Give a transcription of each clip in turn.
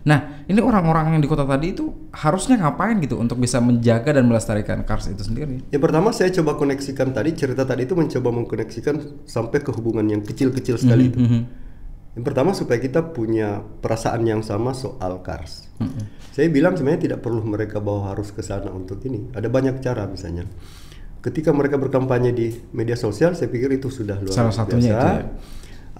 Nah, ini orang-orang yang di kota tadi itu harusnya ngapain gitu untuk bisa menjaga dan melestarikan Kars itu sendiri? Yang pertama saya coba koneksikan tadi cerita tadi itu mencoba mengkoneksikan sampai ke hubungan yang kecil-kecil sekali itu. Mhm. Yang pertama supaya kita punya perasaan yang sama soal Kars. Saya bilang sebenarnya tidak perlu mereka bawa harus ke sana untuk ini. Ada banyak cara misalnya. Ketika mereka berkampanye di media sosial, saya pikir itu sudah luar Salah satunya biasa. itu ya.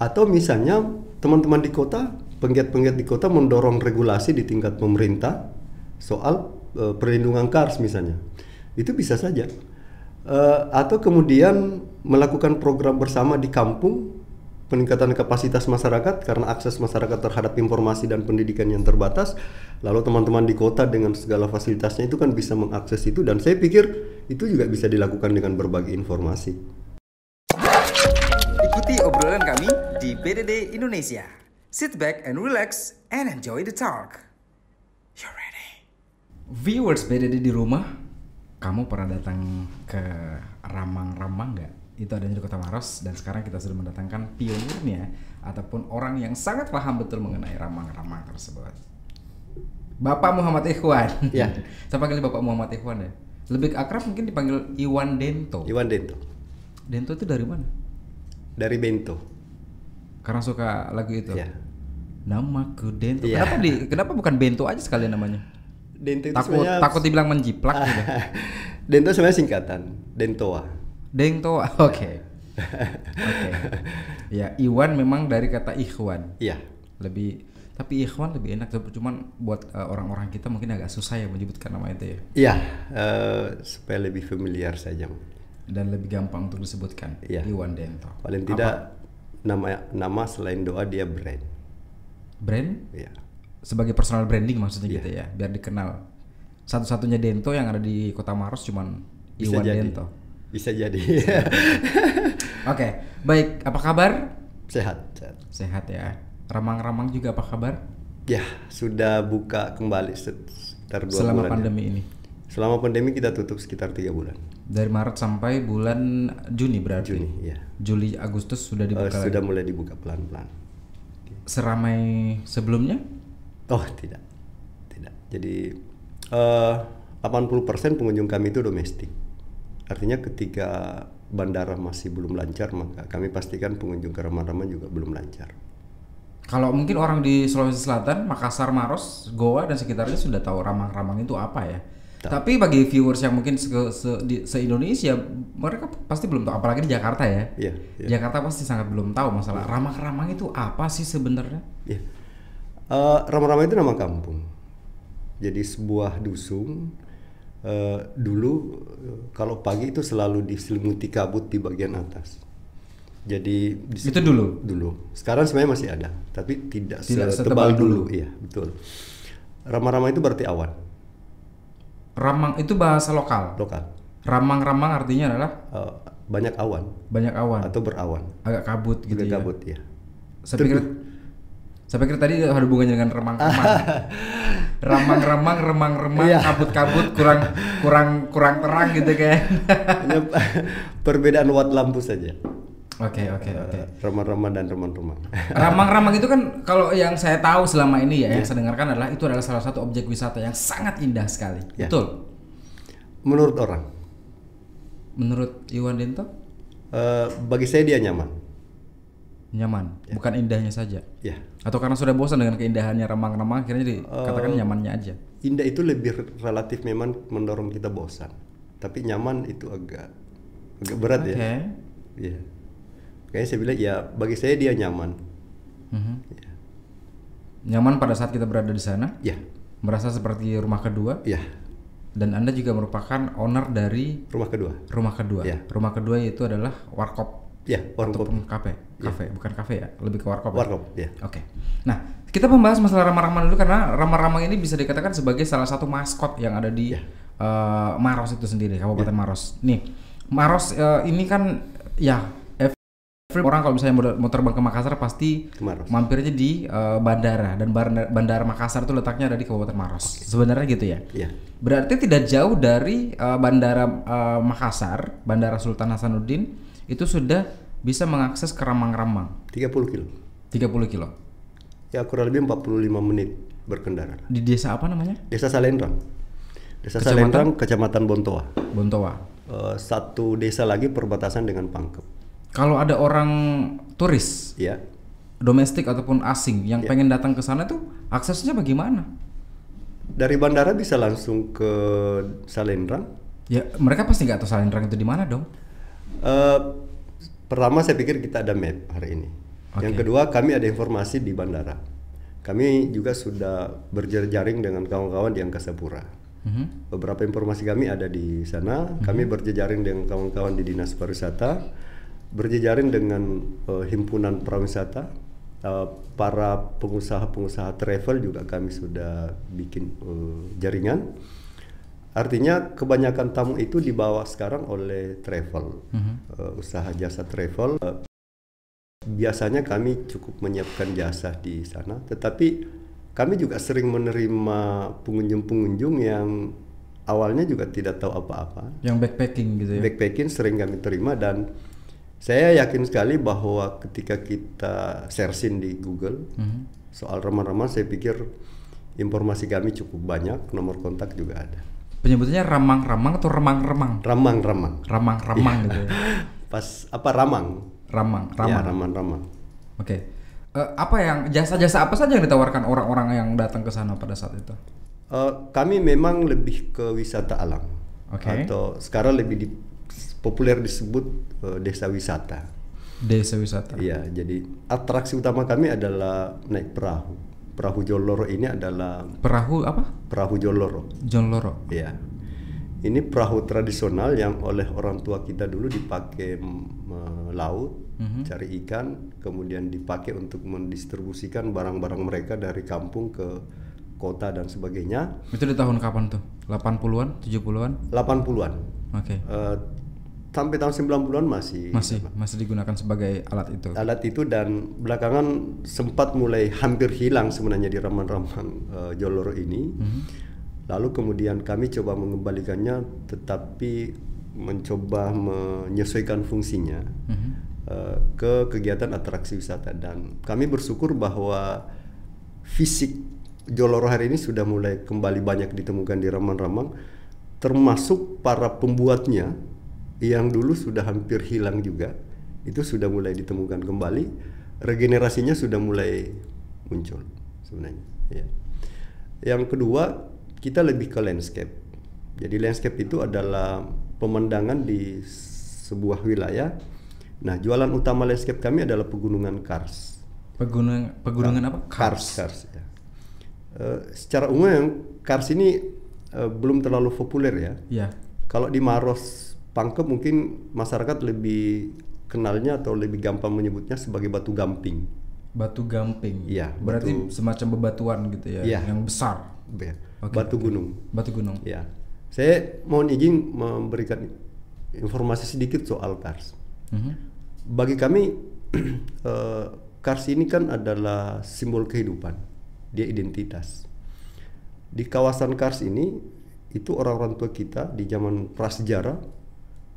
Atau misalnya teman-teman di kota, penggiat-penggiat di kota mendorong regulasi di tingkat pemerintah soal eh, perlindungan Kars misalnya. Itu bisa saja. Eh, atau kemudian melakukan program bersama di kampung peningkatan kapasitas masyarakat karena akses masyarakat terhadap informasi dan pendidikan yang terbatas. Lalu teman-teman di kota dengan segala fasilitasnya itu kan bisa mengakses itu dan saya pikir itu juga bisa dilakukan dengan berbagi informasi. Ikuti obrolan kami di BDD Indonesia. Sit back and relax and enjoy the talk. You ready? Viewers BDD di rumah, kamu pernah datang ke Ramang-Ramang nggak? Itu ada di Kota Maros dan sekarang kita sudah mendatangkan pionirnya ataupun orang yang sangat paham betul mengenai Ramang-Ramang tersebut. Bapak Muhammad Ikhwan. Ya. Saya panggil Bapak Muhammad Ikhwan ya. Lebih akrab mungkin dipanggil Iwan Dento. Iwan Dento Dento itu dari mana? dari Bento. Karena suka lagu itu. Ya. Namaku Dento. Iya. Kenapa di kenapa bukan Bento aja sekalian namanya? Dento itu Takut sebenarnya takut dibilang menjiplak gitu. Dento sebenarnya singkatan, Dentoa. Dento. Oke. Oke. Ya, Iwan memang dari kata ikhwan. Iya. Lebih tapi ikhwan lebih enak cuman buat uh, orang-orang kita mungkin agak susah ya menyebutkan nama itu ya Iya, eh, supaya lebih familiar saja. dan lebih gampang untuk disebutkan Iya. Iwan Dento. Paling tidak nama nama selain doa dia brand. Brand Iya. sebagai personal branding maksudnya Iya. gitu ya, biar dikenal. Satu-satunya Dento yang ada di Kota Maros cuman Bisa Iwan jadi. Dento. Bisa jadi. Oke, baik. Apa kabar? sehat, sehat. Sehat ya. Ramang-ramang juga apa kabar? Ya, sudah buka kembali sekitar dua Selama bulan. ya. pandemi ini. Selama pandemi kita tutup sekitar tiga bulan. Dari Maret sampai bulan Juni berarti. Juni, ya. Juli Agustus sudah Eh, dibuka lagi. sudah mulai dibuka pelan-pelan. Seramai sebelumnya? Oh, tidak. Tidak. Jadi eh 80% pengunjung kami itu domestik. Artinya ketika bandara masih belum lancar, maka kami pastikan pengunjung ke Rama-Rama juga belum lancar. Kalau mungkin orang di Sulawesi Selatan, Makassar, Maros, Goa dan sekitarnya sudah tahu ramang-ramang itu apa ya. Tapi bagi viewers yang mungkin se, se, di- se-Indonesia, mereka pasti belum tahu. Apalagi di Jakarta ya. Iya, iya. Jakarta pasti sangat belum tahu masalah ramang-ramang itu apa sih sebenarnya. Ya. Eh, Rama-Rama itu nama kampung. Jadi sebuah dusun. eh, dulu eh, kalau pagi itu selalu diselimuti kabut di bagian atas. Jadi di- Itu dulu? Dulu. Sekarang sebenarnya masih ada, tapi tidak, Tidak setebal setebal dulu. dulu. Iya, betul. Rama-Rama itu berarti awan Ramang itu bahasa lokal. lokal. Ramang-ramang artinya adalah Eh, banyak awan banyak awan, atau berawan. agak kabut gitu Juga ya. kabut ya. Saya pikir saya pikir tadi ada hubungannya dengan remang-remang. Ramang-ramang, remang-remang, Iya. kabut-kabut, kurang kurang kurang terang gitu kayak. Hanya perbedaan watt lampu saja. Oke, oke, oke. Eh, Rama-rama dan remang-remang. Ramang-ramang itu kan kalau yang saya tahu selama ini ya, yang saya dengarkan adalah itu adalah salah satu objek wisata yang sangat indah sekali. Ya. Betul. Menurut orang, Menurut Iwan Dento eh, bagi saya dia nyaman. nyaman, Ya. bukan indahnya saja. Ya, Atau karena sudah bosan dengan keindahannya ramang-ramang akhirnya jadi Eh, katakan nyamannya aja. indah itu lebih relatif memang mendorong kita bosan. Tapi nyaman itu agak agak berat Oke. ya. Iya. Kayaknya saya bilang ya bagi saya dia nyaman. Mhm. Ya. Nyaman pada saat kita berada di sana, Ya, merasa seperti rumah kedua ya. dan Anda juga merupakan owner dari Rumah kedua. rumah kedua. Ya. Rumah kedua yaitu adalah warkop Ya, warung ataupun kafe. Kafe, bukan kafe ya, lebih ke warkop. ya? Warkop, ya. Oke. Nah, kita membahas masalah ramang-ramang dulu karena ramang-ramang ini bisa dikatakan sebagai salah satu maskot yang ada di Ya. eh, Maros itu sendiri, Kabupaten Maros. Nih, Maros eh, ini kan ya orang kalau misalnya mau, terbang ke Makassar pasti Maros. mampirnya di eh, bandara dan bandara, bandara Makassar itu letaknya ada di Kabupaten Maros. Sebenarnya gitu ya. Ya. Berarti tidak jauh dari eh, bandara eh, Makassar, Bandara Sultan Hasanuddin itu sudah bisa mengakses ke Ramang-Ramang 30 kilo. 30 kilo. Ya kurang lebih 45 menit berkendara. Di desa apa namanya? Desa Salendrang. Desa Kecamatan? Salendrang, Kecamatan Bontoa. Bontoa. Eh, satu desa lagi perbatasan dengan Pangkep. Kalau ada orang turis Ya. domestik ataupun asing yang Ya. pengen datang ke sana tuh aksesnya bagaimana? Dari bandara bisa langsung ke Salendrang. Ya mereka pasti nggak tahu Salendrang itu di mana dong. Eh, pertama saya pikir kita ada map hari ini. Oke. Yang kedua kami ada informasi di bandara. Kami juga sudah berjejaring dengan kawan-kawan di Angkasa Pura. Mhm. Beberapa informasi kami ada di sana. Kami berjejaring dengan kawan-kawan di dinas pariwisata, berjejaring dengan eh, himpunan pariwisata, eh, para pengusaha-pengusaha travel juga kami sudah bikin eh, jaringan. Artinya kebanyakan tamu itu dibawa sekarang oleh travel, eh, usaha jasa travel. Eh, biasanya kami cukup menyiapkan jasa di sana, tetapi kami juga sering menerima pengunjung-pengunjung yang awalnya juga tidak tahu apa-apa. Yang backpacking gitu ya. Backpacking sering kami terima dan saya yakin sekali bahwa ketika kita searching di Google Mhm. soal remang-remang, saya pikir informasi kami cukup banyak, nomor kontak juga ada. Penyebutannya ramang-ramang atau remang-remang? Ramang-ramang. Ramang-ramang gitu ya. Pas apa ramang? Ramang, Ya, ramang. ramang-ramang. Oke. Eh, apa yang jasa-jasa apa saja yang ditawarkan orang-orang yang datang ke sana pada saat itu? Eh, kami memang lebih ke wisata alam. Oke. Atau sekarang lebih di, populer disebut eh, desa wisata. Desa wisata. Iya, jadi atraksi utama kami adalah naik perahu. Perahu Joloro ini adalah Perahu apa? perahu Joloro. John Loro. Iya. Ini perahu tradisional yang oleh orang tua kita dulu dipakai laut, cari ikan, kemudian dipakai untuk mendistribusikan barang-barang mereka dari kampung ke kota dan sebagainya. Itu di tahun kapan tuh? 80-an, 70-an? 80-an. Oke. Eh, sampai tahun 90-an masih Masih masih digunakan sebagai alat itu. alat itu dan belakangan sempat mulai hampir hilang sebenarnya di raman-raman eh, Joloro ini. Lalu kemudian kami coba mengembalikannya, tetapi mencoba menyesuaikan fungsinya Mhm. eh, ke kegiatan atraksi wisata dan kami bersyukur bahwa fisik Joloro hari ini sudah mulai kembali banyak ditemukan di Ramang-Ramang, termasuk para pembuatnya yang dulu sudah hampir hilang juga, itu sudah mulai ditemukan kembali, regenerasinya sudah mulai muncul sebenarnya. Ya. Yang kedua, kita lebih ke landscape. Jadi landscape itu adalah pemandangan di sebuah wilayah. Nah, jualan utama landscape kami adalah pegunungan kars. Pegunungan pegunungan apa? Kars, kars. Ya. Eh, secara umum yang kars ini eh, belum terlalu populer ya. Ya. Kalau di Maros Pangkep mungkin masyarakat lebih kenalnya atau lebih gampang menyebutnya sebagai batu gamping. Batu gamping. Iya, Berarti batu- semacam bebatuan gitu ya, Iya. yang besar. Ya, Oke, batu oke. gunung. Batu gunung. Ya, saya mohon izin memberikan informasi sedikit soal kars. Mhm. Bagi kami, eh, kars ini kan adalah simbol kehidupan, dia identitas. Di kawasan kars ini, itu orang-orang tua kita di zaman prasejarah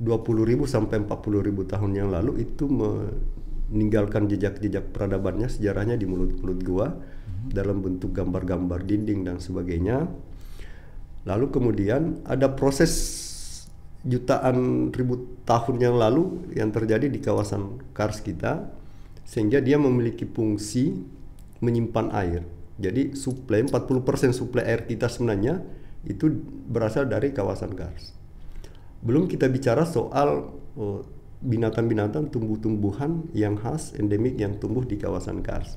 20.000 sampai 40.000 tahun yang lalu itu meninggalkan jejak-jejak peradabannya sejarahnya di mulut-mulut gua dalam bentuk gambar-gambar dinding dan sebagainya. Lalu kemudian ada proses jutaan ribu tahun yang lalu yang terjadi di kawasan Kars kita sehingga dia memiliki fungsi menyimpan air. Jadi suplai 40% suplai air kita sebenarnya itu berasal dari kawasan Kars. Belum kita bicara soal oh, binatang-binatang, tumbuh-tumbuhan yang khas endemik yang tumbuh di kawasan Kars.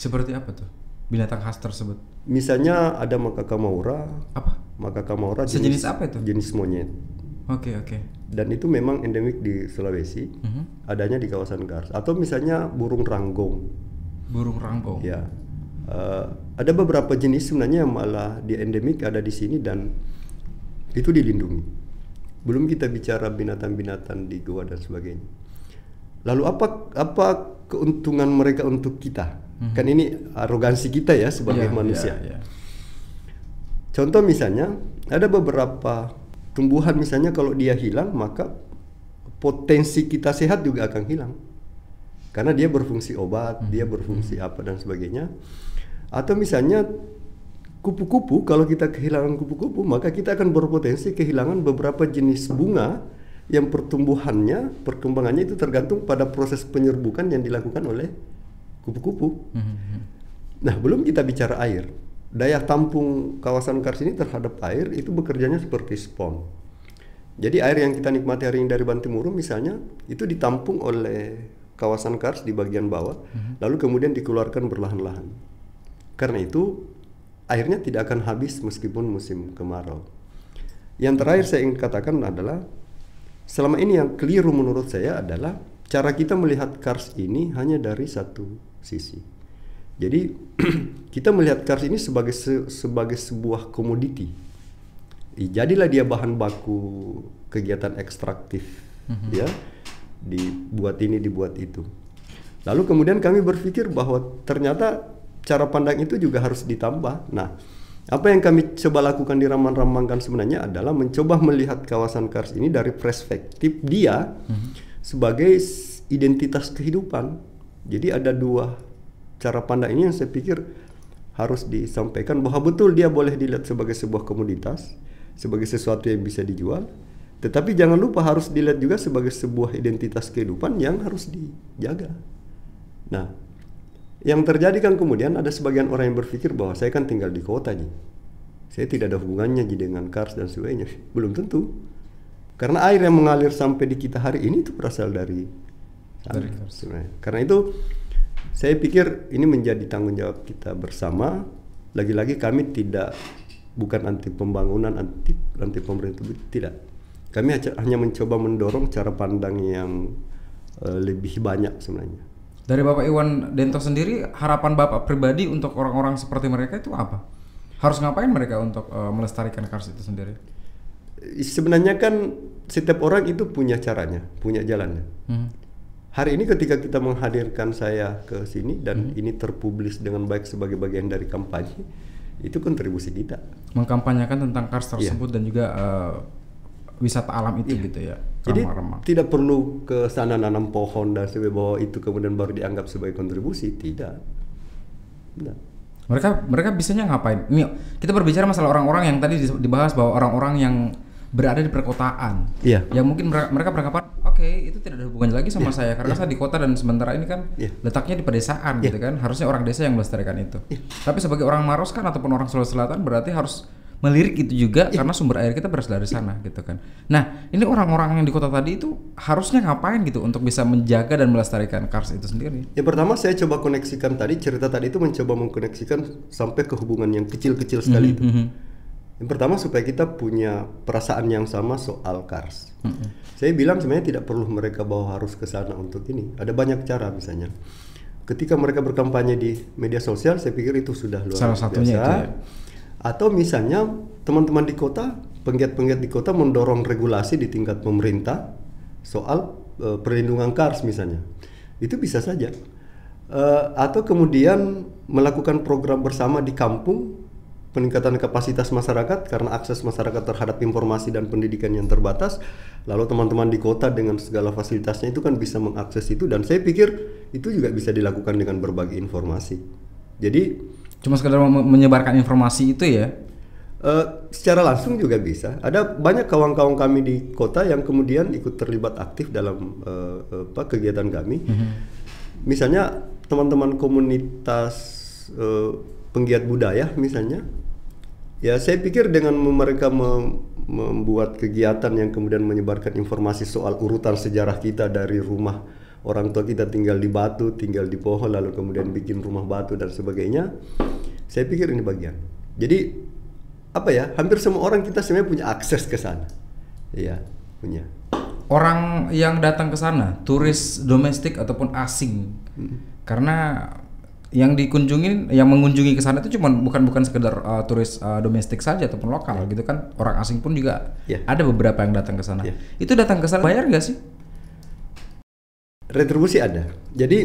Seperti apa tuh? Binatang khas tersebut. Misalnya ada makaka maura, Apa? makaka maura Sejenis apa itu? Jenis monyet. Oke, oke. Dan itu memang endemik di Sulawesi, Mhm. adanya di kawasan Kars. Atau misalnya burung ranggong. Burung ranggong. Ya, Eh, ada beberapa jenis sebenarnya yang malah di endemik ada di sini dan itu dilindungi. Belum kita bicara binatang-binatang di goa dan sebagainya. Lalu apa apa keuntungan mereka untuk kita? Kan ini arogansi kita ya sebagai Iya, manusia. iya, iya. Contoh misalnya ada beberapa tumbuhan misalnya kalau dia hilang maka potensi kita sehat juga akan hilang. Karena dia berfungsi obat, dia berfungsi apa dan sebagainya. Atau misalnya kupu-kupu kalau kita kehilangan kupu-kupu maka kita akan berpotensi kehilangan beberapa jenis bunga yang pertumbuhannya perkembangannya itu tergantung pada proses penyerbukan yang dilakukan oleh kupu-kupu. Nah belum kita bicara air daya tampung kawasan Kars ini terhadap air itu bekerjanya seperti spon. Jadi air yang kita nikmati hari ini dari Bantimurung misalnya itu ditampung oleh kawasan Kars di bagian bawah, lalu kemudian dikeluarkan berlahan-lahan. Karena itu airnya tidak akan habis meskipun musim kemarau. Yang terakhir saya ingin katakan adalah selama ini yang keliru menurut saya adalah cara kita melihat Kars ini hanya dari satu sisi. Jadi kita melihat Kars ini sebagai se sebagai sebuah komoditi. Jadilah dia bahan baku kegiatan ekstraktif, mm-hmm. ya, dibuat ini dibuat itu. Lalu kemudian kami berpikir bahwa ternyata cara pandang itu juga harus ditambah. Nah, apa yang kami coba lakukan di Raman-Ramangkan sebenarnya adalah mencoba melihat kawasan Kars ini dari perspektif dia mm-hmm. sebagai identitas kehidupan. Jadi ada dua cara pandang ini yang saya pikir harus disampaikan bahwa betul dia boleh dilihat sebagai sebuah komoditas, sebagai sesuatu yang bisa dijual, tetapi jangan lupa harus dilihat juga sebagai sebuah identitas kehidupan yang harus dijaga. Nah, yang terjadi kan kemudian ada sebagian orang yang berpikir bahwa saya kan tinggal di kota nih. Saya tidak ada hubungannya dengan kars dan sebagainya. Belum tentu. Karena air yang mengalir sampai di kita hari ini itu berasal dari, dari kars. Karena itu saya pikir ini menjadi tanggung jawab kita bersama. Lagi-lagi kami tidak bukan anti pembangunan, anti anti pemerintah tidak. Kami hanya mencoba mendorong cara pandang yang uh, lebih banyak sebenarnya. Dari Bapak Iwan Dento sendiri, harapan Bapak pribadi untuk orang-orang seperti mereka itu apa? Harus ngapain mereka untuk uh, melestarikan kars itu sendiri? Sebenarnya kan setiap orang itu punya caranya, punya jalannya. Hmm. Hari ini ketika kita menghadirkan saya ke sini dan hmm. ini terpublis dengan baik sebagai bagian dari kampanye, itu kontribusi kita. Mengkampanyekan tentang kars iya. tersebut yeah. dan juga uh, wisata alam itu yeah. gitu ya. Jadi tidak perlu ke sana nanam pohon dan sebagainya bahwa itu kemudian baru dianggap sebagai kontribusi, tidak. Tidak. Mereka mereka bisanya ngapain? Ini kita berbicara masalah orang-orang yang tadi dibahas bahwa orang-orang yang berada di perkotaan. Iya. Yang mungkin mereka, mereka beranggapan, oke okay, itu tidak ada hubungannya lagi sama yeah. saya karena yeah. saya di kota dan sementara ini kan yeah. letaknya di pedesaan yeah. gitu kan. Harusnya orang desa yang melestarikan itu. Yeah. Tapi sebagai orang Maros kan ataupun orang Sulawesi Selatan berarti harus melirik itu juga ya. karena sumber air kita berasal dari sana gitu kan. Nah, ini orang-orang yang di kota tadi itu harusnya ngapain gitu untuk bisa menjaga dan melestarikan Kars itu sendiri? Yang pertama saya coba koneksikan tadi cerita tadi itu mencoba mengkoneksikan sampai ke hubungan yang kecil-kecil sekali mm -hmm. itu. Mhm. Yang pertama supaya kita punya perasaan yang sama soal Kars. Mm -hmm. Saya bilang sebenarnya tidak perlu mereka bawa harus ke sana untuk ini. Ada banyak cara misalnya. Ketika mereka berkampanye di media sosial, saya pikir itu sudah luar Salah biasa. satunya itu ya atau misalnya teman-teman di kota, penggiat-penggiat di kota mendorong regulasi di tingkat pemerintah soal uh, perlindungan kars misalnya. Itu bisa saja. Uh, atau kemudian melakukan program bersama di kampung peningkatan kapasitas masyarakat karena akses masyarakat terhadap informasi dan pendidikan yang terbatas lalu teman-teman di kota dengan segala fasilitasnya itu kan bisa mengakses itu dan saya pikir itu juga bisa dilakukan dengan berbagai informasi jadi Cuma sekedar menyebarkan informasi itu ya? Uh, secara langsung juga bisa. Ada banyak kawan-kawan kami di kota yang kemudian ikut terlibat aktif dalam uh, apa kegiatan kami. Mm -hmm. Misalnya teman-teman komunitas uh, penggiat budaya misalnya, ya saya pikir dengan mereka mem membuat kegiatan yang kemudian menyebarkan informasi soal urutan sejarah kita dari rumah orang tua kita tinggal di batu, tinggal di pohon, lalu kemudian bikin rumah batu dan sebagainya. Saya pikir ini bagian. Jadi apa ya? Hampir semua orang kita sebenarnya punya akses ke sana. Iya, punya. Orang yang datang ke sana, turis domestik ataupun asing, hmm. karena yang dikunjungi, yang mengunjungi ke sana itu cuma bukan bukan sekedar uh, turis uh, domestik saja ataupun lokal yeah. gitu kan, orang asing pun juga yeah. ada beberapa yang datang ke sana. Yeah. Itu datang ke sana bayar nggak sih? Retribusi ada. Jadi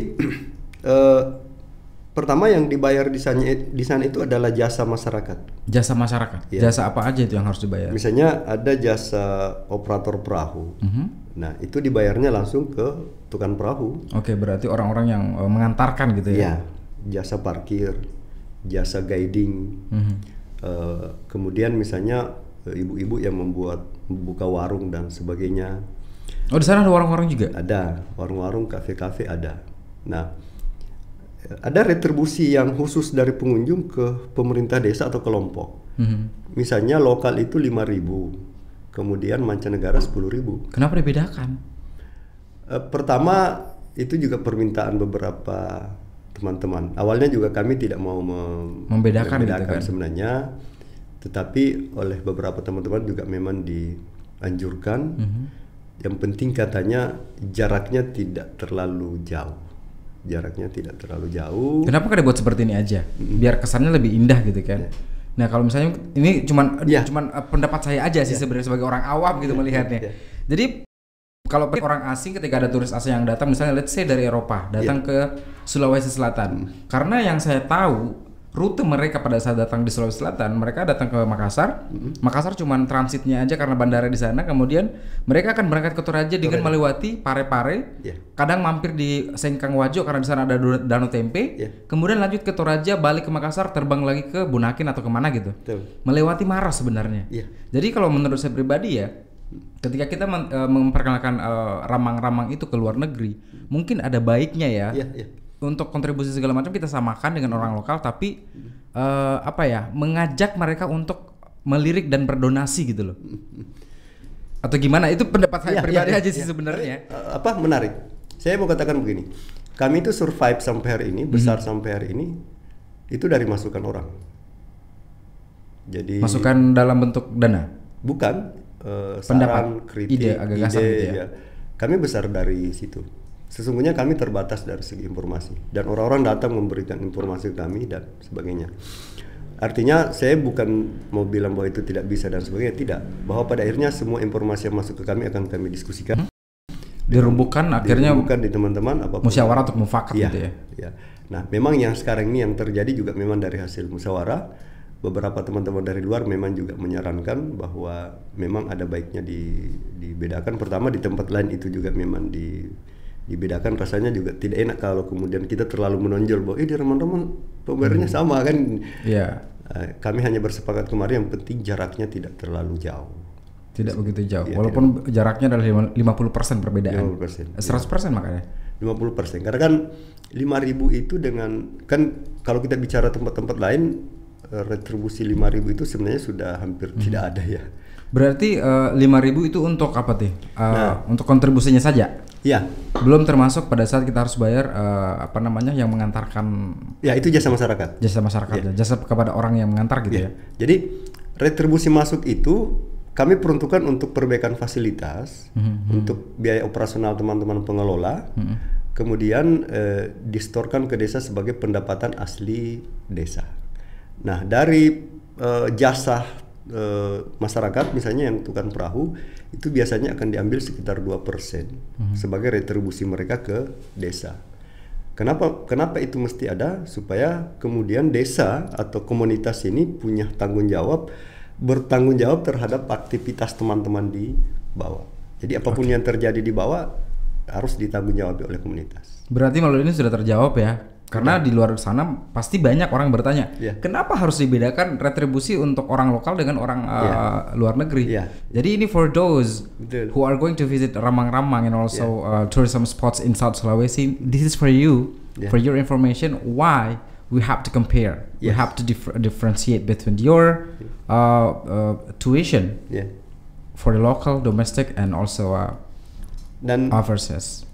uh, pertama yang dibayar di sana di sana itu adalah jasa masyarakat. Jasa masyarakat. Ya. Jasa apa aja itu yang harus dibayar? Misalnya ada jasa operator perahu. Uh mhm. -huh. Nah itu dibayarnya langsung ke tukang perahu. Oke berarti orang-orang yang uh, mengantarkan gitu ya? Ya jasa parkir, jasa guiding. Uh mhm. -huh. Eh, kemudian misalnya eh, ibu-ibu yang membuat membuka warung dan sebagainya Oh di sana ada warung-warung juga. ada warung-warung kafe-kafe ada nah ada retribusi yang khusus dari pengunjung ke pemerintah desa atau kelompok Mhm. misalnya lokal itu 5.000 kemudian mancanegara 10.000 Kenapa dibedakan? Eh, pertama itu juga permintaan beberapa teman-teman. Awalnya juga kami tidak mau mem- Membedakan gitu kan? sebenarnya, tetapi oleh beberapa teman-teman juga memang dianjurkan. Mhm. Yang penting katanya jaraknya tidak terlalu jauh. Jaraknya tidak terlalu jauh. Kenapa nggak dibuat seperti ini aja? Biar kesannya lebih indah gitu kan. Nah kalau misalnya ini cuman Iya. cuman eh, pendapat saya aja sih sebenarnya sebagai orang awam gitu melihatnya. Iya. Jadi kalau orang asing ketika ada turis asing yang datang misalnya let's say dari Eropa datang Iya. ke Sulawesi Selatan. Hmm. Karena yang saya tahu rute mereka pada saat datang di Sulawesi Selatan mereka datang ke Makassar. Hmm. Makassar cuman transitnya aja karena bandara di sana. Kemudian mereka akan berangkat ke Toraja dengan melewati Pare-Pare. Iya. Kadang mampir di Sengkang Wajo karena di sana ada Danau Tempe. Iya. Kemudian lanjut ke Toraja, balik ke Makassar, terbang lagi ke Bunakin atau ke mana gitu. Betul. Melewati Maros sebenarnya. Iya. Jadi kalau menurut saya pribadi ya, ketika kita men- eh, memperkenalkan eh, ramang-ramang itu ke luar negeri, mungkin ada baiknya ya. Iya, iya. Untuk kontribusi segala macam kita samakan dengan orang lokal, tapi eh, apa ya, mengajak mereka untuk melirik dan berdonasi gitu loh. Atau gimana? Itu pendapat saya Iya, pribadi iya, aja sih iya. sebenarnya. Eh, apa menarik? Saya mau katakan begini. Kami itu survive sampai hari ini, besar sampai hari ini itu dari masukan orang. Jadi Masukan dalam bentuk dana. bukan eh, Pendapat, saran, kritik, ide, gagasan gitu ya? Kami besar dari situ. Sesungguhnya kami terbatas dari segi informasi dan orang-orang datang memberikan informasi kami dan sebagainya. Artinya saya bukan mau bilang bahwa itu tidak bisa dan sebagainya, tidak. Bahwa pada akhirnya semua informasi yang masuk ke kami akan kami diskusikan. Dirumbukan akhirnya bukan di teman-teman apa pun. musyawarah untuk mufakat Iya, gitu ya. iya. Nah, memang yang sekarang ini yang terjadi juga memang dari hasil musyawarah. Beberapa teman-teman dari luar memang juga menyarankan bahwa memang ada baiknya di, dibedakan. Pertama di tempat lain itu juga memang di, dibedakan. Rasanya juga tidak enak kalau kemudian kita terlalu menonjol bahwa eh di teman-teman pembayarannya sama kan. Iya. Eh, kami hanya bersepakat kemarin yang penting jaraknya tidak terlalu jauh. Tidak begitu jauh. Iya, Walaupun jaraknya adalah lima- 50% perbedaan. 50%, 100% makanya. 50 persen karena kan 5000 itu dengan kan kalau kita bicara tempat-tempat lain eh, retribusi 5000 itu sebenarnya sudah hampir Hmm. tidak ada ya Berarti eh, 5.000 itu untuk apa sih? Eh, Nah. Untuk kontribusinya saja. Ya Belum termasuk pada saat kita harus bayar eh, apa namanya yang mengantarkan ya itu jasa masyarakat. Jasa masyarakat, jasa kepada orang yang mengantar gitu ya. jadi retribusi masuk itu kami peruntukkan untuk perbaikan fasilitas Hmm, untuk biaya operasional teman-teman pengelola. Kemudian eh, distorkan ke desa sebagai pendapatan asli desa. Nah dari eh, jasa eh, masyarakat misalnya yang tukang perahu itu biasanya akan diambil sekitar 2% sebagai retribusi mereka ke desa Kenapa kenapa itu mesti ada supaya kemudian desa atau komunitas ini punya tanggung jawab bertanggung jawab terhadap aktivitas teman-teman di bawah. Jadi apa pun yang terjadi di bawah harus ditanggung jawab oleh komunitas. Berarti melalui ini sudah terjawab ya. Karena di luar sana pasti banyak orang bertanya, Iya. kenapa harus dibedakan retribusi untuk orang lokal dengan orang eh, Iya. luar negeri? Iya. Jadi ini for those Betul. who are going to visit Ramang-Ramang and also uh, tourism spots in South Sulawesi, this is for you, Yeah. for your information. Why we have to compare? We Yes. have to dif- differentiate between your uh, uh, tuition Ya. for the local, domestic, and also uh, Dan overseas.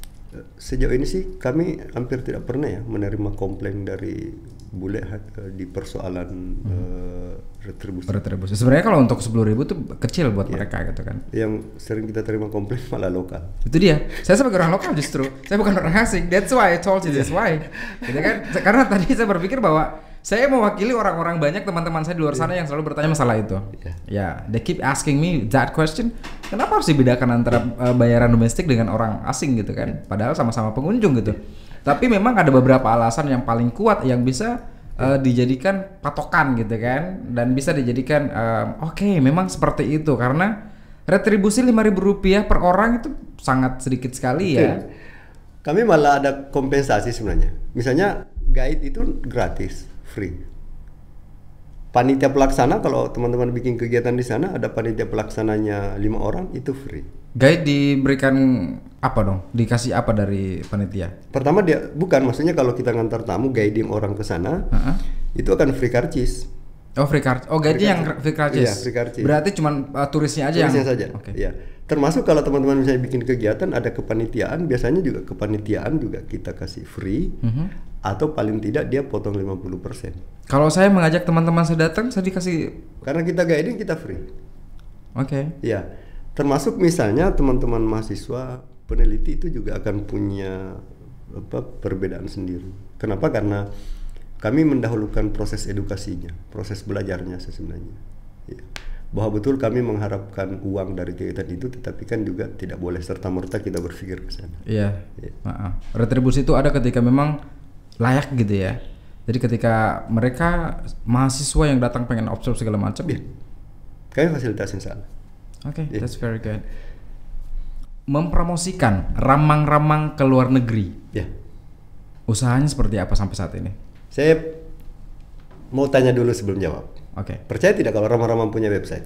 Sejauh ini sih kami hampir tidak pernah ya menerima komplain dari bule eh, di persoalan eh, retribusi. Retribusi. Sebenarnya kalau untuk 10.000 ribu itu kecil buat Iya. mereka gitu kan. Yang sering kita terima komplain malah lokal. Itu dia. Saya sebagai orang lokal justru. saya bukan orang asing. That's why I told you this why. Gitu kan? Karena tadi saya berpikir bahwa saya mewakili orang-orang banyak teman-teman saya di luar sana yang selalu bertanya masalah itu. Iya. Ya, they keep asking me that question. Kenapa harus dibedakan antara uh, bayaran domestik dengan orang asing gitu kan? Padahal sama-sama pengunjung gitu. Tapi memang ada beberapa alasan yang paling kuat yang bisa uh, dijadikan patokan gitu kan dan bisa dijadikan um, oke memang seperti itu karena retribusi lima rupiah per orang itu sangat sedikit sekali ya. Betul. Kami malah ada kompensasi sebenarnya. Misalnya guide itu gratis, free. panitia pelaksana kalau teman-teman bikin kegiatan di sana ada panitia pelaksananya lima orang itu free. Guide diberikan apa dong? Dikasih apa dari panitia? Pertama dia bukan maksudnya kalau kita ngantar tamu guiding orang ke sana Heeh. itu akan free karcis. Oh free card. Oh guide yang free card. Iya, free karcis. Berarti cuman uh, turisnya aja Tulisnya yang saja. Oke. Ya. Termasuk kalau teman-teman misalnya bikin kegiatan ada kepanitiaan, biasanya juga kepanitiaan juga kita kasih free Mhm. Atau paling tidak dia potong 50%. Kalau saya mengajak teman-teman saya datang, saya dikasih Karena kita guiding kita free. Oke. Ya. Termasuk misalnya teman-teman mahasiswa peneliti itu juga akan punya apa perbedaan sendiri. Kenapa? Karena kami mendahulukan proses edukasinya, proses belajarnya sebenarnya. Ya. Bahwa betul kami mengharapkan uang dari kegiatan itu, tetapi kan juga tidak boleh serta merta kita berpikir ke sana. Iya. Heeh. Retribusi itu ada ketika memang layak gitu ya. Jadi ketika mereka mahasiswa yang datang pengen observe segala macam. Iya. Kami fasilitasin sana. Oke, Iya. that's very good. Mempromosikan ramang-ramang ke luar negeri. Ya. Usahanya seperti apa sampai saat ini? Saya mau tanya dulu sebelum jawab. Oke. Percaya tidak kalau Ramang-Ramang punya website?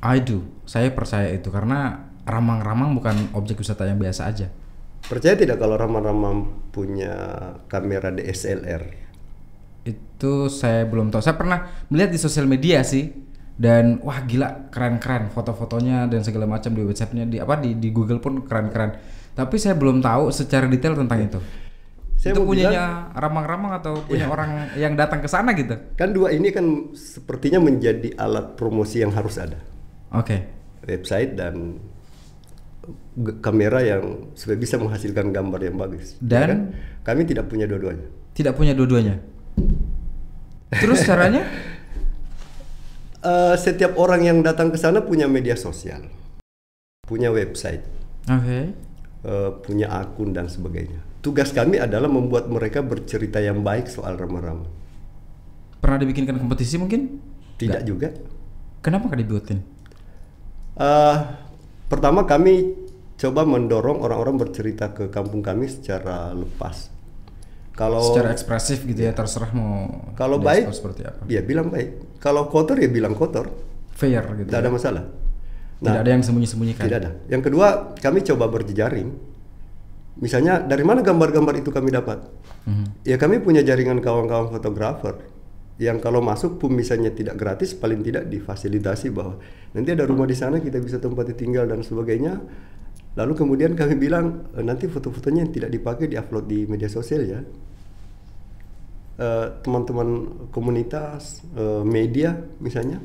I do. Saya percaya itu karena ramang-ramang bukan objek wisata yang biasa aja. Percaya tidak kalau Ramang-Ramang punya kamera DSLR? Itu saya belum tahu. Saya pernah melihat di sosial media sih dan wah gila keren-keren foto-fotonya dan segala macam di websitenya di apa di di Google pun keren-keren. Tapi saya belum tahu secara detail tentang itu. Saya itu punyanya ramang-ramang atau punya orang yang datang ke sana gitu. Kan dua ini kan sepertinya menjadi alat promosi yang harus ada. Oke. Website dan kamera yang supaya bisa menghasilkan gambar yang bagus. Dan? Ya kan? kami tidak punya dua-duanya. Tidak punya dua-duanya. Terus caranya? Eh, setiap orang yang datang ke sana punya media sosial, punya website, Oke. eh, punya akun dan sebagainya. Tugas kami adalah membuat mereka bercerita yang baik soal Rama-Rama. Pernah dibikinkan kompetisi mungkin? Tidak juga. Kenapa nggak dibuatin? Eh, pertama kami coba mendorong orang-orang bercerita ke kampung kami secara lepas. Kalau Secara ekspresif gitu ya, terserah mau kalau baik, seperti apa. ya bilang baik. Kalau kotor ya bilang kotor. Fair gitu. Tidak ya. ada masalah. Tidak ada yang sembunyi-sembunyikan. Tidak ada. Yang kedua, kami coba berjejaring. Misalnya dari mana gambar-gambar itu kami dapat? Mhm. Ya kami punya jaringan kawan-kawan fotografer yang kalau masuk pun misalnya tidak gratis, paling tidak difasilitasi bahwa nanti ada rumah di sana kita bisa tempati tinggal dan sebagainya. Lalu kemudian kami bilang "E, nanti foto-fotonya yang tidak dipakai diupload di media sosial ya. Eh, teman-teman komunitas eh, media misalnya,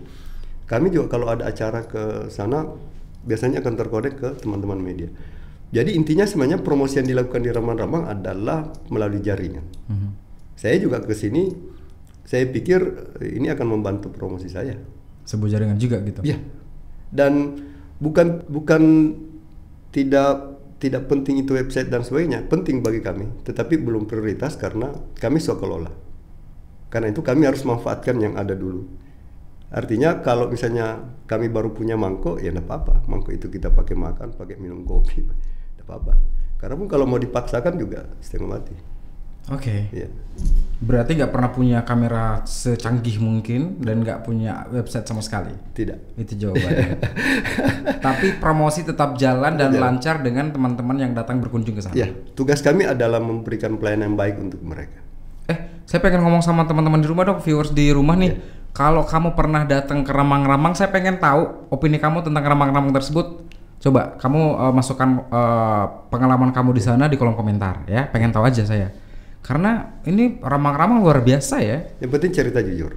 kami juga kalau ada acara ke sana biasanya akan terkonek ke teman-teman media. Jadi intinya sebenarnya promosi yang dilakukan di Ramang-Ramang adalah melalui jaringan. Mhm. Saya juga ke sini, saya pikir eh, ini akan membantu promosi saya. Sebuah jaringan juga gitu. Iya. Dan bukan bukan tidak tidak penting itu website dan sebagainya, penting bagi kami, tetapi belum prioritas karena kami kelola. Karena itu kami harus manfaatkan yang ada dulu. Artinya kalau misalnya kami baru punya mangkok, ya tidak apa-apa. Mangkok itu kita pakai makan, pakai minum kopi, tidak apa-apa. Karena pun kalau mau dipaksakan juga setengah mati. Oke. Ya. Berarti nggak pernah punya kamera secanggih mungkin dan nggak punya website sama sekali. Tidak. Itu jawabannya. Tapi promosi tetap jalan dan Jalan. lancar dengan teman-teman yang datang berkunjung ke sana. Ya, tugas kami adalah memberikan pelayanan yang baik untuk mereka. Eh, saya pengen ngomong sama teman-teman di rumah dong, viewers di rumah nih. Kalau kamu pernah datang ke Ramang-Ramang, saya pengen tahu opini kamu tentang Ramang-Ramang tersebut. Coba kamu eh, masukkan eh, pengalaman kamu di sana di kolom komentar ya. Pengen tahu aja saya. Karena ini Ramang-Ramang luar biasa ya. Yang penting cerita jujur.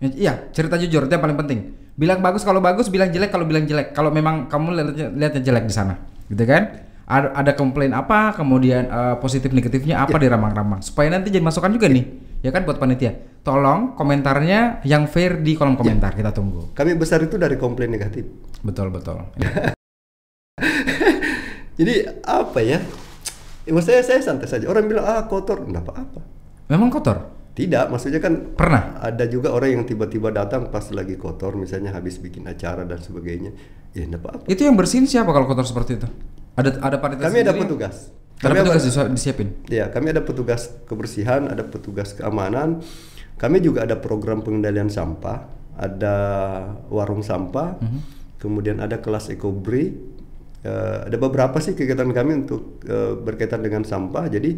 Ya, Iya, cerita jujur itu yang paling penting. Bilang bagus kalau bagus, bilang jelek kalau bilang jelek. Kalau memang kamu lihatnya, lihatnya jelek di sana, gitu kan? Ada, ada komplain apa, kemudian eh, positif negatifnya apa di ramang-ramang. Supaya nanti jadi masukan juga nih, ya kan buat panitia. Tolong komentarnya yang fair di kolom komentar, kita tunggu. Kami besar itu dari komplain negatif. Betul betul. Jadi apa ya? Ya maksud saya santai saja. Orang bilang ah kotor, enggak apa-apa. Memang kotor. Tidak, maksudnya kan Pernah. ada juga orang yang tiba-tiba datang pas lagi kotor, misalnya habis bikin acara dan sebagainya. Ya enggak apa-apa. Itu yang bersihin siapa kalau kotor seperti itu? Ada ada panitia Kami ada petugas. Ada Kami petugas disi- disiapin. Ya, kami ada petugas kebersihan, ada petugas keamanan. kami juga ada program pengendalian sampah, ada warung sampah, kemudian ada kelas ekobri, eh, ada beberapa sih kegiatan kami untuk eh, berkaitan dengan sampah. Jadi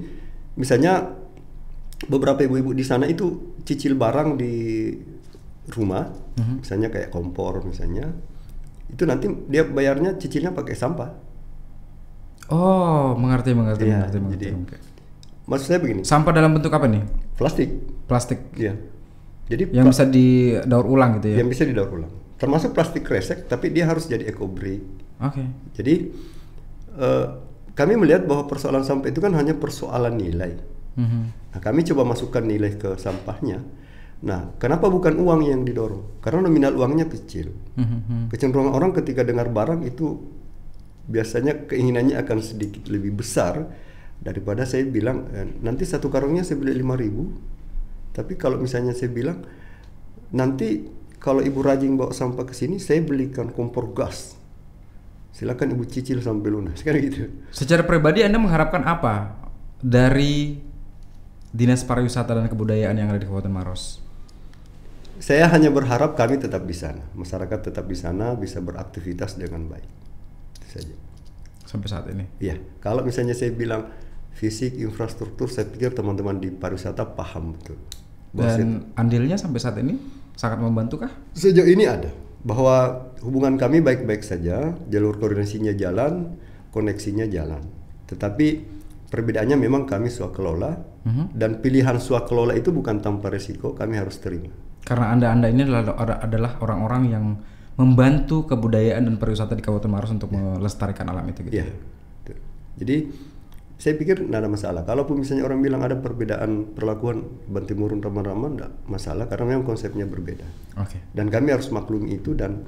misalnya beberapa ibu-ibu di sana itu cicil barang di rumah, misalnya kayak kompor misalnya, itu nanti dia bayarnya cicilnya pakai sampah. Oh, mengerti, mengerti, Iya, mengerti, mengerti. jadi- Oke. Maksud saya begini, Sampah dalam bentuk apa nih? plastik, Plastik ya. Jadi yang bisa didaur ulang gitu ya? yang bisa didaur ulang. Termasuk plastik kresek, tapi dia harus jadi eco-break. Oke. Jadi eh, kami melihat bahwa persoalan sampah itu kan hanya persoalan nilai. Mhm. Nah, kami coba masukkan nilai ke sampahnya. Nah, kenapa bukan uang yang didorong? Karena nominal uangnya kecil. Mhm. Kecenderungan orang ketika dengar barang itu biasanya keinginannya akan sedikit lebih besar daripada saya bilang eh, nanti satu karungnya saya beli 5000 tapi kalau misalnya saya bilang nanti kalau ibu rajin bawa sampah ke sini saya belikan kompor gas silakan ibu cicil sampai lunas kan gitu Secara pribadi Anda mengharapkan apa dari Dinas Pariwisata dan Kebudayaan yang ada di Kabupaten Maros? saya hanya berharap kami tetap di sana masyarakat tetap di sana bisa beraktivitas dengan baik itu saja Sampai saat ini. Iya, kalau misalnya saya bilang fisik infrastruktur, saya pikir teman-teman di pariwisata paham betul. Dan andilnya sampai saat ini sangat membantu kah? sejauh ini ada bahwa hubungan kami baik-baik saja, jalur koordinasinya jalan, koneksinya jalan. Tetapi perbedaannya memang kami swakelola Mhm. dan pilihan swakelola itu bukan tanpa resiko, kami harus terima. Karena anda-anda ini adalah orang-orang yang membantu kebudayaan dan pariwisata di Kabupaten Maros untuk melestarikan alam itu gitu. Iya. betul. Jadi saya pikir tidak ada masalah. Kalaupun misalnya orang bilang ada perbedaan perlakuan Bantimurun Rama-Rama, tidak masalah karena memang konsepnya berbeda. Oke. Dan kami harus maklumi itu dan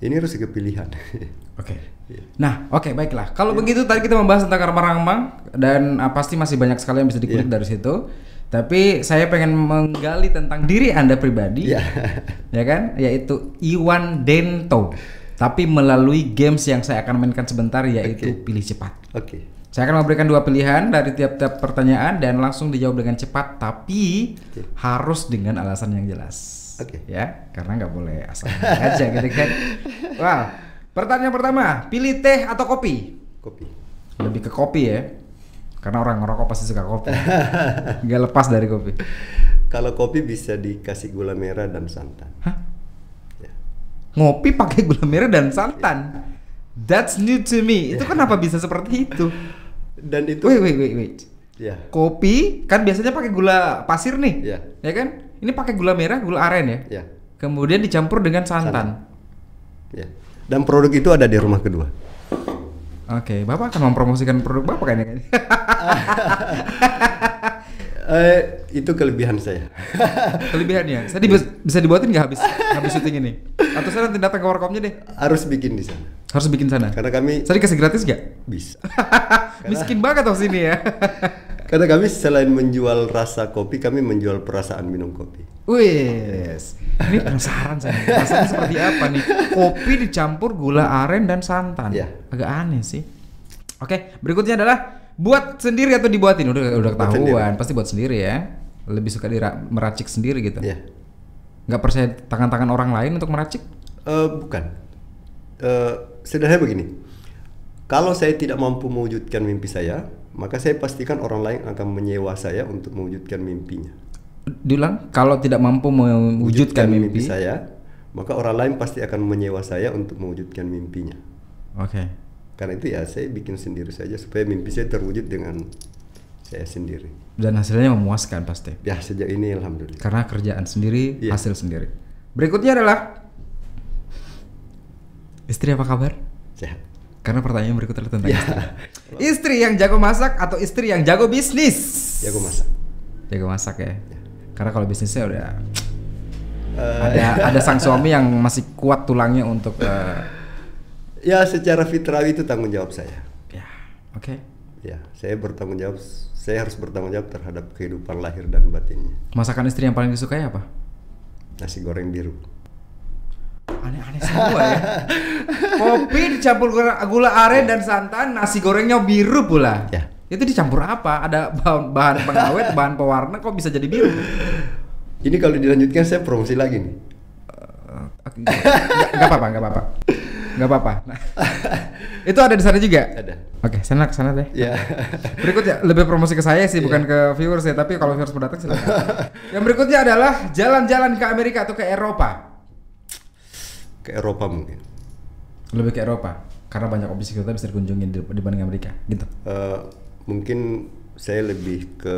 ini harus kepilihan. Oke. Iya. Nah, oke baiklah. Kalau begitu tadi kita membahas tentang remang-remang dan ah, pasti masih banyak sekali yang bisa dikulik Iya. dari situ. Tapi saya pengen menggali tentang diri Anda pribadi. Iya. ya kan? Yaitu Iwan Dento. Tapi melalui games yang saya akan mainkan sebentar yaitu Oke. pilih cepat. Oke. Saya akan memberikan dua pilihan dari tiap-tiap pertanyaan dan langsung dijawab dengan cepat tapi Oke. harus dengan alasan yang jelas. Oke. Ya, karena nggak boleh asal aja gitu kan. Wah, pertanyaan pertama, pilih teh atau kopi? Kopi. Lebih ke kopi ya. Karena orang ngerokok pasti suka kopi. Nggak lepas dari kopi. Kalau kopi bisa dikasih gula merah dan santan. Hah? Ya. Ngopi pakai gula merah dan santan. That's new to me. Itu kenapa bisa seperti itu? Dan itu Wait, wait, wait, wait. ya. Kopi kan biasanya pakai gula pasir nih. Ya. Ya kan? Ini pakai gula merah, gula aren ya. Ya. Kemudian dicampur dengan santan. Santan. Ya. Dan produk itu ada di rumah kedua. Oke, Bapak akan mempromosikan produk Bapak kayaknya. Eh, itu kelebihan saya. Kelebihannya. Saya dibu- bisa dibuatin nggak habis habis syuting ini? Atau saya nanti datang ke warkopnya deh. Harus bikin di sana. Harus bikin sana. Karena kami Saya dikasih gratis nggak? bisa. Miskin banget tuh sini ya. Karena kami selain menjual rasa kopi, kami menjual perasaan minum kopi. Wes, ini penasaran saya. Rasanya seperti apa nih? Kopi dicampur gula aren dan santan. Iya. Agak aneh sih. Oke, berikutnya adalah buat sendiri atau dibuatin? Udah udah Buat ketahuan, pasti buat sendiri ya. Lebih suka dira- meracik sendiri gitu. Ya. Nggak percaya tangan-tangan orang lain untuk meracik? Eh, bukan. Eh, sederhana begini. Kalau saya tidak mampu mewujudkan mimpi saya, maka saya pastikan orang lain akan menyewa saya untuk mewujudkan mimpinya. Diulang, kalau tidak mampu mewujudkan mimpi. saya, maka orang lain pasti akan menyewa saya untuk mewujudkan mimpinya. Oke. Karena itu ya saya bikin sendiri saja supaya mimpi saya terwujud dengan saya sendiri. Dan hasilnya memuaskan pasti. Ya sejak ini alhamdulillah. Karena kerjaan sendiri, Iya. hasil sendiri. Berikutnya adalah istri apa kabar? Sehat. Karena pertanyaan berikutnya adalah tentang Ya. istri. Istri yang jago masak atau istri yang jago bisnis? Jago masak. Jago masak ya. Karena kalau bisnisnya udah Eh, ada ada sang suami yang masih kuat tulangnya untuk eh, ya secara fitrawi itu tanggung jawab saya. ya oke Ya, saya bertanggung jawab. Saya harus bertanggung jawab terhadap kehidupan lahir dan batinnya. masakan istri yang paling disukai apa? Nasi goreng biru. Aneh-aneh semua ya. Kopi dicampur gula, gula aren dan santan, nasi gorengnya biru pula. Ya. Itu dicampur apa? Ada bahan, bahan pengawet, bahan pewarna kok bisa jadi biru? Ini kalau dilanjutkan saya promosi lagi nih. Oke, Nggak nggak apa-apa, nggak apa-apa. Nggak apa-apa. Nah, itu ada di sana juga? Ada. Oke, sana sana deh. Ya. Berikutnya lebih promosi ke saya sih, bukan ke viewers ya. Tapi kalau viewers mau datang silakan. Yang berikutnya adalah jalan-jalan ke Amerika atau ke Eropa. Ke Eropa mungkin. Lebih ke Eropa, karena banyak opsi kita bisa dikunjungi di- dibanding Amerika, gitu. Eh, mungkin saya lebih ke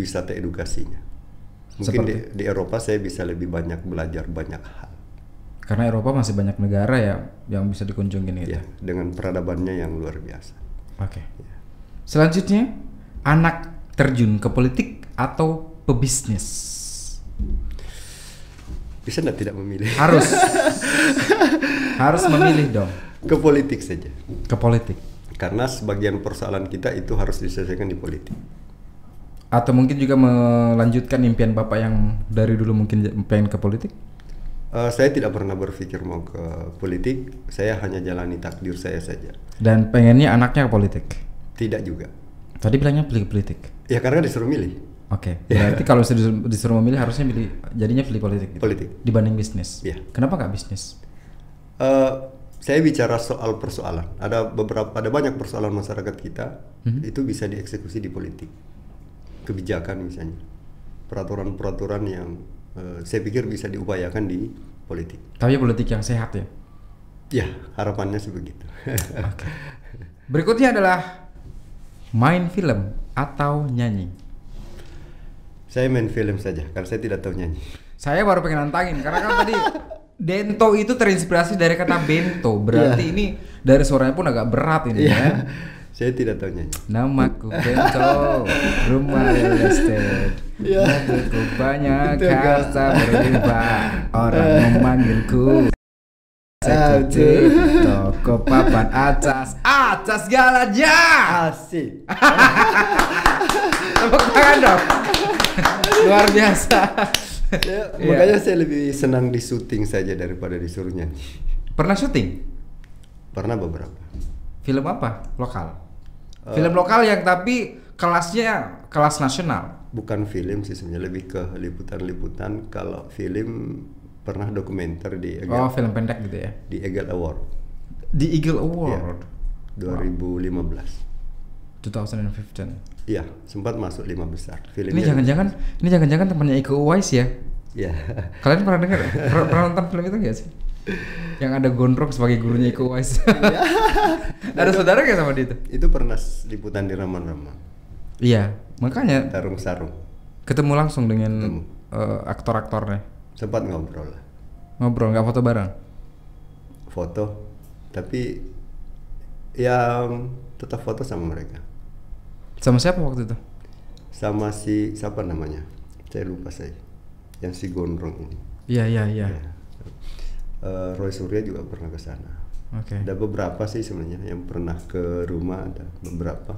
wisata edukasinya. Mungkin di, di Eropa saya bisa lebih banyak belajar banyak hal. Karena Eropa masih banyak negara ya yang bisa dikunjungin gitu. Ya, dengan peradabannya yang luar biasa. Oke. Selanjutnya, anak terjun ke politik atau pebisnis? Bisa nggak tidak memilih? Harus. harus memilih dong Ke politik saja. ke politik. Karena sebagian persoalan kita itu harus diselesaikan di politik. Atau mungkin juga melanjutkan impian Bapak yang dari dulu mungkin pengen ke politik? Eh, saya tidak pernah berpikir mau ke politik, saya hanya jalani takdir saya saja. Dan pengennya anaknya ke politik? Tidak juga. Tadi bilangnya pilih politik. Ya karena disuruh milih. Oke, berarti kalau disuruh, disuruh memilih harusnya pilih jadinya pilih politik. gitu. Politik. Dibanding bisnis. Iya. Kenapa nggak bisnis? Eh, saya bicara soal persoalan. Ada beberapa, ada banyak persoalan masyarakat kita itu bisa dieksekusi di politik, kebijakan misalnya, peraturan-peraturan yang eh, saya pikir bisa diupayakan di politik. Tapi politik yang sehat ya. Ya harapannya sih begitu. Berikutnya adalah main film atau nyanyi. saya main film saja karena saya tidak tahu nyanyi. Saya baru pengen nantangin karena kan tadi Dento itu terinspirasi dari kata bento. Berarti ini dari suaranya pun agak berat ini Iya. ya. Saya tidak tahu nyanyi. Namaku Bento, rumah real estate. Iya. Mobilku banyak, harta berlimpah. Orang memanggilku. Sekutu, toko papan atas, atas galanya. Asik. Tepuk tangan dong. Luar biasa. Ya, Iya. Makanya saya lebih senang di syuting saja daripada disuruh nyanyi. Pernah syuting? Pernah beberapa. Film apa? Lokal. Eh. Film lokal yang tapi kelasnya kelas nasional. Bukan film sih sebenarnya lebih ke liputan-liputan. Kalau film pernah dokumenter di Eagle, Oh, film pendek gitu ya. di Eagle Award Di Eagle Iya. Award 2015. 2015. Iya, sempat masuk lima besar. Filmnya Ini jangan-jangan ini jangan-jangan temannya Iko Uwais ya. Ya. Kalian pernah dengar? pernah, pernah nonton film itu nggak sih? Yang ada gondrong sebagai gurunya Iko Uwais. Iya. ada saudara nggak sama dia itu? itu pernah liputan di Raman-Raman. Iya, makanya Tarung sarung. ketemu langsung dengan Ketemu. eh, aktor-aktornya. Sempat ngobrol lah. Ngobrol nggak foto bareng. Foto. Tapi ya tetap foto sama mereka. Sama siapa waktu itu? Sama si siapa namanya? Saya lupa saya. Yang si gondrong ini. Iya, iya, iya. Ya. Eh, Roy Surya juga pernah ke sana. Oke. Ada beberapa sih sebenarnya yang pernah ke rumah ada beberapa.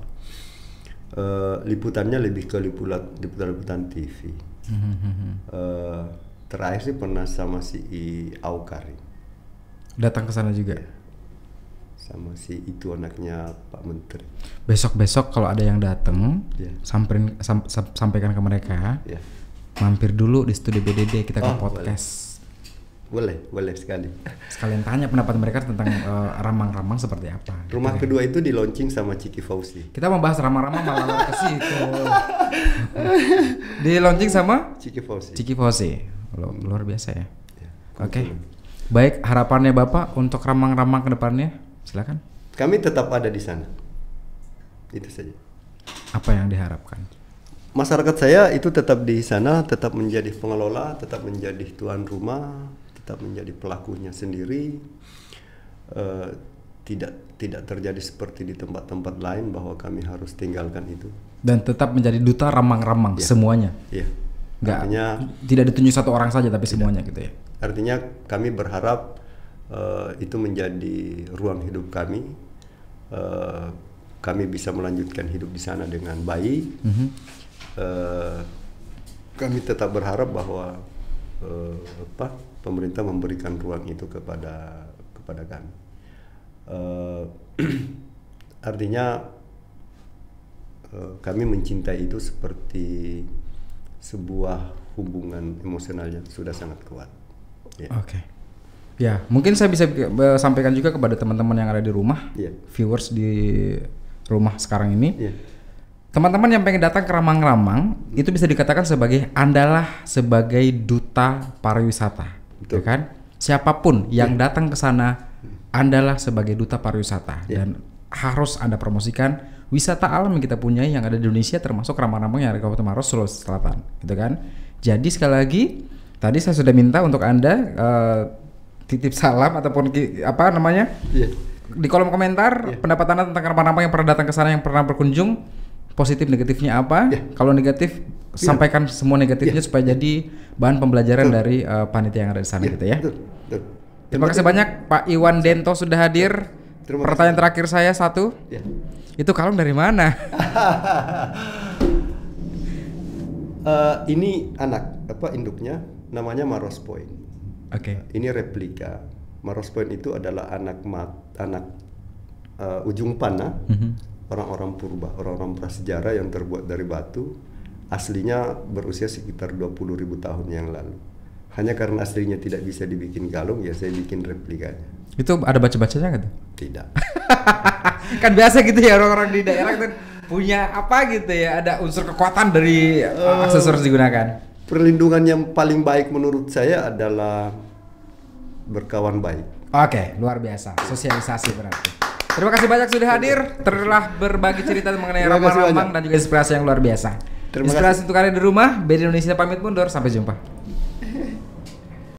Eh, liputannya lebih ke liputan liputan liputan TV. Hmm, Eh, terakhir sih pernah sama si I Aukari, Datang ke sana juga. sama si itu anaknya Pak Menteri. Besok-besok kalau ada yang datang, Iya. samperin sam- sam- sampaikan ke mereka, Ya, mampir dulu di studio BDD kita ke Oh, podcast. boleh, boleh sekali. Sekalian tanya pendapat mereka tentang eh, ramang-ramang seperti apa. Rumah kedua itu di launching sama Ciki Fauzi. Kita membahas ramang-ramang malah ke situ. di launching sama Ciki Fauzi. Ciki Fose. Lu- Luar biasa ya. Ya, Oke. kebetulan. Baik, harapannya Bapak untuk ramang-ramang ke depannya? Silakan. Kami tetap ada di sana. Itu saja. Apa yang diharapkan? Masyarakat saya itu tetap di sana, tetap menjadi pengelola, tetap menjadi tuan rumah, tetap menjadi pelakunya sendiri. Eh, tidak tidak terjadi seperti di tempat-tempat lain bahwa kami harus tinggalkan itu. Dan tetap menjadi duta ramang-ramang Iya. semuanya. Iya. Nggak, Artinya tidak ditunjuk satu orang saja tapi semuanya gitu ya. artinya kami berharap eh, itu menjadi ruang hidup kami. Eh, kami bisa melanjutkan hidup di sana dengan baik. Mhm. Eh, kami tetap berharap bahwa eh, apa pemerintah memberikan ruang itu kepada kepada kami. Eh, artinya eh, kami mencintai itu seperti sebuah hubungan emosionalnya sudah sangat kuat. Ya. Oke. Ya, mungkin saya bisa sampaikan juga kepada teman-teman yang ada di rumah, Iya. viewers di rumah sekarang ini. Iya. Teman-teman yang pengen datang ke Ramang-Ramang itu bisa dikatakan sebagai andalah sebagai duta pariwisata, Betul. ya kan? Siapa pun yang datang ke sana andalah sebagai duta pariwisata Iya. dan harus anda promosikan wisata alam yang kita punyai yang ada di Indonesia termasuk Ramang-Ramang yang ada di Kabupaten Maros, Sulawesi Selatan, gitu kan? Jadi sekali lagi tadi saya sudah minta untuk anda eh, titip salam ataupun ki- apa namanya Iya. di kolom komentar Iya. pendapat anda tentang ramang-ramang yang pernah datang ke sana yang pernah berkunjung positif negatifnya apa? Iya. kalau negatif sampaikan semua negatifnya supaya jadi bahan pembelajaran dari uh, panitia yang ada di sana Iya, gitu ya. betul, betul. terima kasih banyak Pak Iwan Dento sudah hadir. Terima pertanyaan terakhir saya satu. Ya. itu kalung dari mana? Eh, ini anak apa induknya namanya Maros Point. oke. Ini replika. Maros Point itu adalah anak mat, anak eh, ujung panah. Mhm. Orang-orang purba, orang-orang prasejarah yang terbuat dari batu. Aslinya berusia sekitar 20.000 ribu tahun yang lalu. Hanya karena aslinya tidak bisa dibikin kalung, ya saya bikin replikanya. itu ada baca-bacanya nggak tuh Tidak. kan biasa gitu ya orang-orang di daerah kan punya apa gitu ya ada unsur kekuatan dari uh, aksesoris digunakan Perlindungan yang paling baik menurut saya adalah berkawan baik. Oke, luar biasa. Sosialisasi berarti. Terima kasih banyak sudah hadir. Telah berbagi cerita mengenai kasih ramang-ramang dan juga inspirasi yang luar biasa. Terima inspirasi untuk kalian di rumah. BD Indonesia pamit mundur. Sampai jumpa.